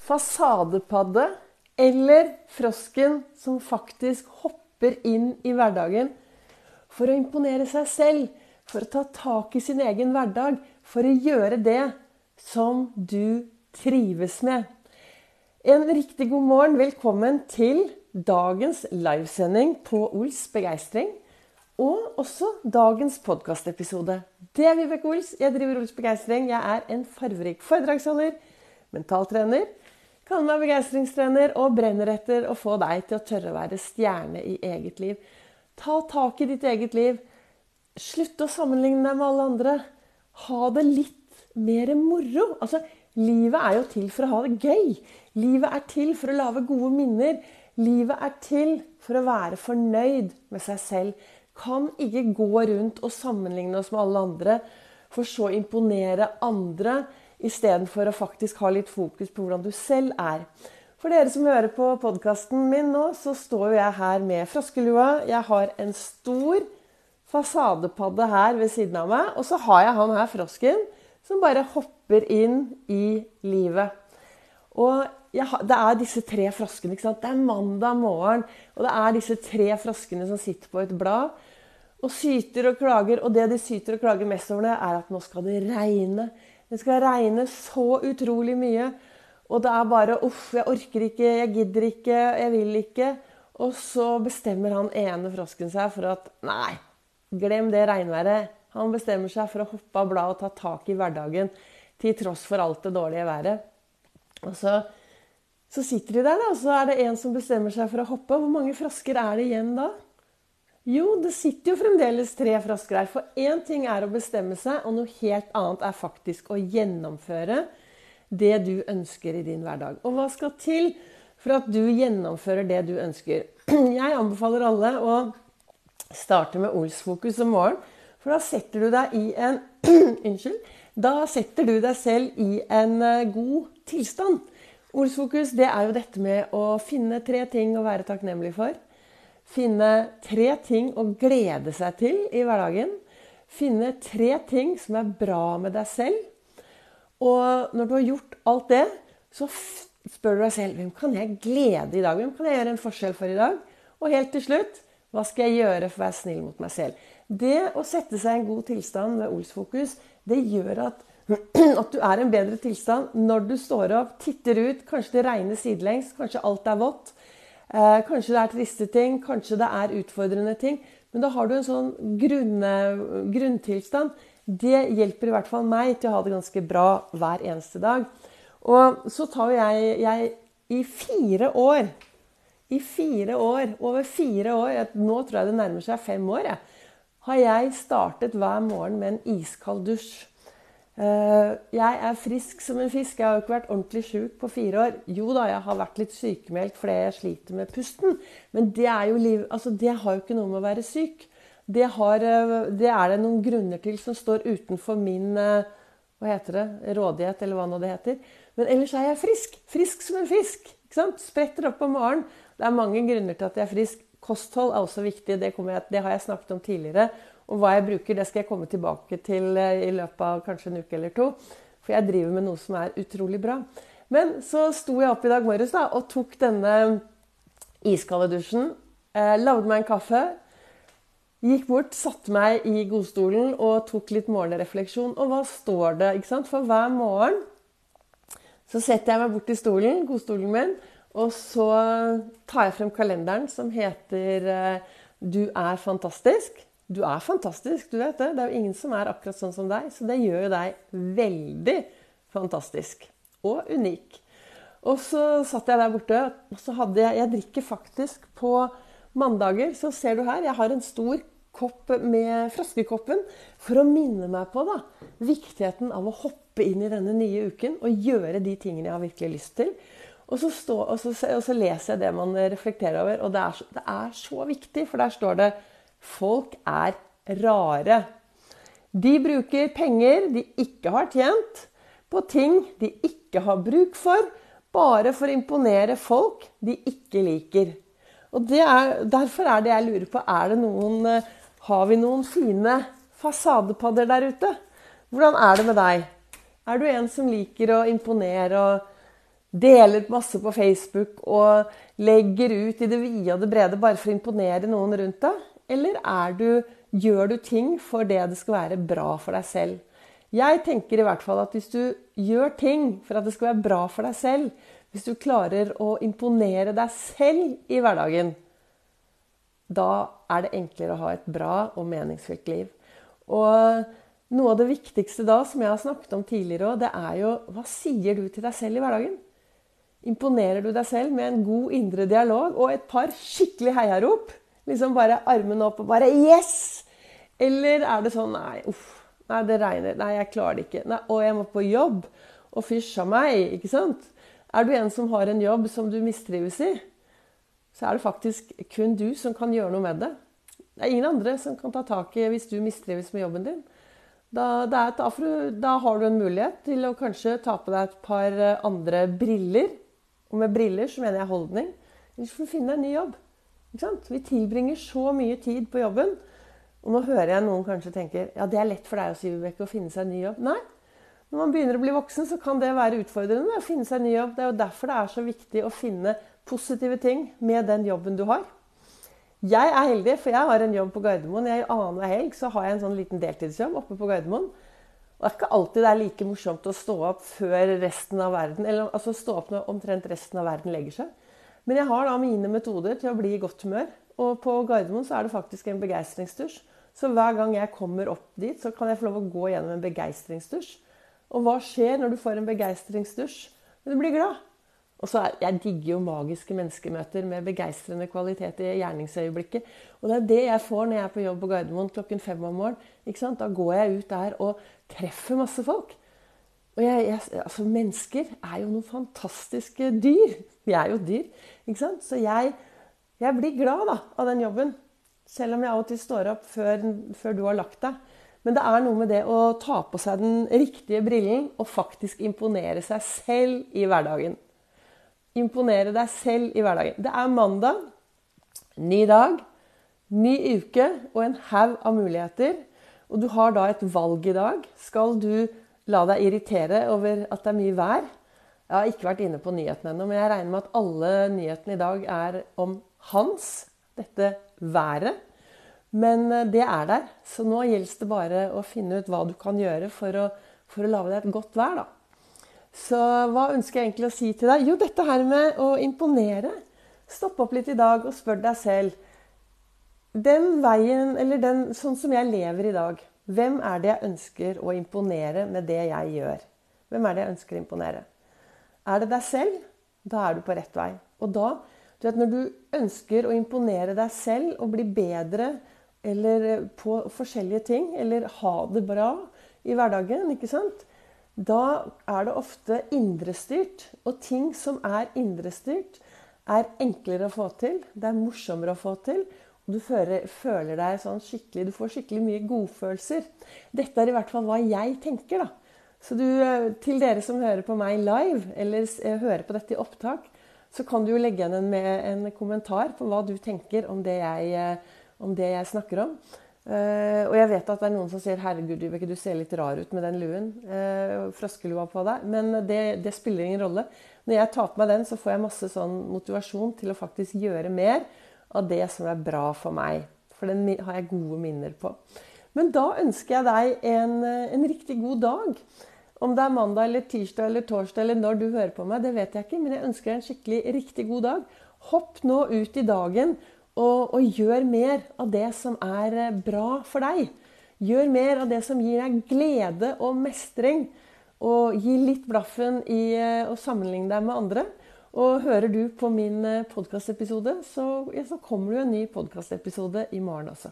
fasadepadde eller frosken som faktisk hopper inn i hverdagen for å imponere seg selv, for å ta tak i sin egen hverdag, for å gjøre det som du trives med. En riktig god morgen. Velkommen til dagens livesending på Ols begeistring. Og også dagens podkastepisode. Det er Vibeke Ols. Jeg driver Ols begeistring. Jeg er en farverik foredragsholder, mentaltrener, kaller meg begeistringstrener og brenner etter å få deg til å tørre å være stjerne i eget liv. Ta tak i ditt eget liv. Slutt å sammenligne deg med alle andre. Ha det litt mer moro. Altså, livet er jo til for å ha det gøy. Livet er til for å lage gode minner. Livet er til for å være fornøyd med seg selv. Kan ikke gå rundt og sammenligne oss med alle andre, for så imponere andre, istedenfor å faktisk ha litt fokus på hvordan du selv er. For dere som hører på podkasten min nå, så står jeg her med froskelua. Jeg har en stor fasadepadde her ved siden av meg. Og så har jeg han her frosken som bare hopper inn i livet. Og har, det er disse tre froskene. ikke sant? Det er mandag morgen, og det er disse tre froskene som sitter på et blad og syter og klager. Og det de syter og klager mest over, det er at nå skal det regne. Det skal regne så utrolig mye. Og det er bare 'uff, jeg orker ikke, jeg gidder ikke, jeg vil ikke'. Og så bestemmer han ene frosken seg for at nei, glem det regnværet. Han bestemmer seg for å hoppe av bladet og ta tak i hverdagen til tross for alt det dårlige været. Og så, så sitter de der, og så er det en som bestemmer seg for å hoppe. Hvor mange frosker er det igjen da? Jo, det sitter jo fremdeles tre frosker her. For én ting er å bestemme seg, og noe helt annet er faktisk å gjennomføre det du ønsker i din hverdag. Og hva skal til for at du gjennomfører det du ønsker? Jeg anbefaler alle å starte med Olsfokus om morgenen. For da setter du deg i en Unnskyld. Da setter du deg selv i en eh, god tilstand. Olsfokus det er jo dette med å finne tre ting å være takknemlig for. Finne tre ting å glede seg til i hverdagen. Finne tre ting som er bra med deg selv. Og når du har gjort alt det, så spør du deg selv hvem kan jeg glede i dag? Hvem kan jeg gjøre en forskjell for i dag? Og helt til slutt hva skal jeg gjøre for å være snill mot meg selv? Det å sette seg i en god tilstand ved Olsfokus, det gjør at, at du er i en bedre tilstand når du står opp, titter ut, kanskje det regner sidelengs, kanskje alt er vått. Eh, kanskje det er triste ting, kanskje det er utfordrende ting. Men da har du en sånn grunne, grunntilstand det hjelper i hvert fall meg til å ha det ganske bra hver eneste dag. Og så tar jeg, jeg i fire år I fire år, over fire år, nå tror jeg det nærmer seg fem år, jeg, har jeg startet hver morgen med en iskald dusj. Eh, jeg er frisk som en fisk. Jeg har jo ikke vært ordentlig sjuk på fire år. Jo da, jeg har vært litt sykemeldt fordi jeg sliter med pusten. Men det, er jo liv, altså det har jo ikke noe med å være syk det, har, eh, det, er det noen grunner til som står utenfor min eh, hva heter det, rådighet, eller hva nå det heter. Men ellers er jeg frisk. Frisk som en fisk. ikke sant? Spretter opp om morgenen. Det er mange grunner til at jeg er frisk. Kosthold er også viktig. Det, jeg, det, har jeg snakket om tidligere. Og hva jeg bruker, det skal jeg komme tilbake til eh, i løpet av kanskje en uke eller to. For jeg driver med noe som er utrolig bra. Men så sto jeg opp i dag morges da, og tok denne iskalde dusjen. Eh, lagde meg en kaffe. Gikk bort, satte meg i godstolen og tok litt morgenrefleksjon. Og hva står det? ikke sant? For hver morgen så setter jeg meg bort i stolen, godstolen min, og så tar jeg frem kalenderen som heter eh, 'Du er fantastisk'. Du er fantastisk, du vet det. Det er jo ingen som er akkurat sånn som deg. Så det gjør jo deg veldig fantastisk og unik. Og så satt jeg der borte, og så hadde jeg Jeg drikker faktisk på mandager, så ser du her, jeg har en stor kopp med froskekoppen for å minne meg på da, viktigheten av å hoppe inn i denne nye uken og gjøre de tingene jeg har virkelig lyst til. Og så, stå, og så, og så leser jeg det man reflekterer over, og det er, det er, så viktig, for der står det Folk er rare. De bruker penger de ikke har tjent, på ting de ikke har bruk for, bare for å imponere folk de ikke liker. Og er, Derfor er det jeg lurer på, er det noen har vi noen fine fasadepadder der ute? Hvordan er det med deg? Er du en som liker å imponere og deler masse på Facebook og legger ut i det vide og det brede bare for å imponere noen rundt deg? Eller du, gjør du ting for det det skal være bra for deg selv? Jeg tenker i hvert fall at hvis du gjør ting for at det skal være bra for deg selv, hvis du klarer å imponere deg selv i hverdagen, da er det enklere å ha et bra og meningsfylt liv. Og noe av det viktigste da, som jeg har snakket om tidligere òg, det er jo hva sier du til deg selv i hverdagen? Imponerer du deg selv med en god indre dialog og et par skikkelig heiarop? Liksom bare armene opp og bare 'yes'? Eller er det sånn 'nei, uff, nei, det regner, nei, jeg klarer det ikke', nei, 'og jeg må på jobb', og fysj a meg', ikke sant? Er du en som har en jobb som du mistrives i, så er det faktisk kun du som kan gjøre noe med det. Det er ingen andre som kan ta tak i hvis du mistrives med jobben din. Da, er, da, har du en mulighet til å kanskje ta på deg et par andre briller og med briller så mener jeg holdning. Ellers får du finne deg en ny jobb. Vi tilbringer så mye tid på jobben. Og nå hører jeg noen kanskje tenker ja, det er lett for deg å si, Vibeke, å finne seg en ny jobb. Nei. Når man begynner å bli voksen, så kan det være utfordrende å finne seg en ny jobb. Det er jo derfor det er så viktig å finne positive ting med den jobben du har. Jeg er heldig, for jeg har en jobb på Gardermoen. Jeg Annenhver helg så har jeg en sånn liten deltidsjobb oppe på Gardermoen. Og det er ikke alltid det er like morsomt å stå opp før resten av verden Eller altså stå opp når omtrent resten av verden legger seg. Men jeg har da mine metoder til å bli i godt humør. Og på Gardermoen så er det faktisk en begeistringsdusj. Så hver gang jeg kommer opp dit, så kan jeg få lov å gå gjennom en begeistringsdusj. Og hva skjer når du får en begeistringsdusj? Du blir glad. Og så er, Jeg digger jo magiske menneskemøter med begeistrende kvalitet i gjerningsøyeblikket. Og det er det jeg får når jeg er på jobb på Gardermoen klokken fem om morgenen. Da går jeg ut der og treffer masse folk. Og jeg, jeg, altså Mennesker er jo noen fantastiske dyr. Vi er jo dyr. ikke sant? Så jeg, jeg blir glad da, av den jobben. Selv om jeg av og til står opp før, før du har lagt deg. Men det er noe med det å ta på seg den riktige brillen og faktisk imponere seg selv i hverdagen imponere deg selv i hverdagen. Det er mandag, ny dag, ny uke og en haug av muligheter. Og du har da et valg i dag. Skal du la deg irritere over at det er mye vær? Jeg har ikke vært inne på nyhetene ennå, men jeg regner med at alle nyhetene i dag er om Hans, dette været. Men eh, det er der. Så nå gjelder det bare å finne ut hva du kan gjøre for å, for å lage deg et godt vær. da. Så hva ønsker jeg egentlig å si til deg? Jo, dette her med å imponere. Stopp opp litt i dag og spør deg selv. Den veien, eller den, sånn som jeg lever i dag, hvem er det jeg ønsker å imponere med det jeg gjør? Hvem er det jeg ønsker å imponere? Er det deg selv? Da er du på rett vei. Og da, du vet, når du ønsker å imponere deg selv og bli bedre eller på forskjellige ting, eller ha det bra i hverdagen, ikke sant? da er det ofte indrestyrt. Og ting som er indrestyrt, er enklere å få til. Det er morsommere å få til. Du føler, føler deg sånn skikkelig Du får skikkelig mye godfølelser. Dette er i hvert fall hva jeg tenker, da. Så du, eh, til dere som hører på meg live, eller eh, hører på dette i opptak, så kan du jo legge igjen en, en kommentar på hva du tenker om det jeg, eh, om det jeg snakker om. Uh, og jeg vet at det er noen som sier 'herregud, Vibeke, du ser litt rar ut med den luen'. Uh, froskelua på deg. Men det, det, spiller ingen rolle. Når jeg tar på meg den, så får jeg masse sånn motivasjon til å faktisk gjøre mer av det som er bra for meg. For den har jeg gode minner på. Men da ønsker jeg deg en, en riktig god dag. Om det er mandag eller tirsdag eller torsdag eller når du hører på meg, det vet jeg ikke. Men jeg ønsker deg en skikkelig riktig god dag. Hopp nå ut i dagen og, og, gjør mer av det som er eh, bra for deg. Gjør mer av det som gir deg glede og mestring. Og gi litt blaffen i eh, å sammenligne deg med andre. Og hører du på min eh, podkastepisode, så, ja, så kommer det jo en ny podkastepisode i morgen også.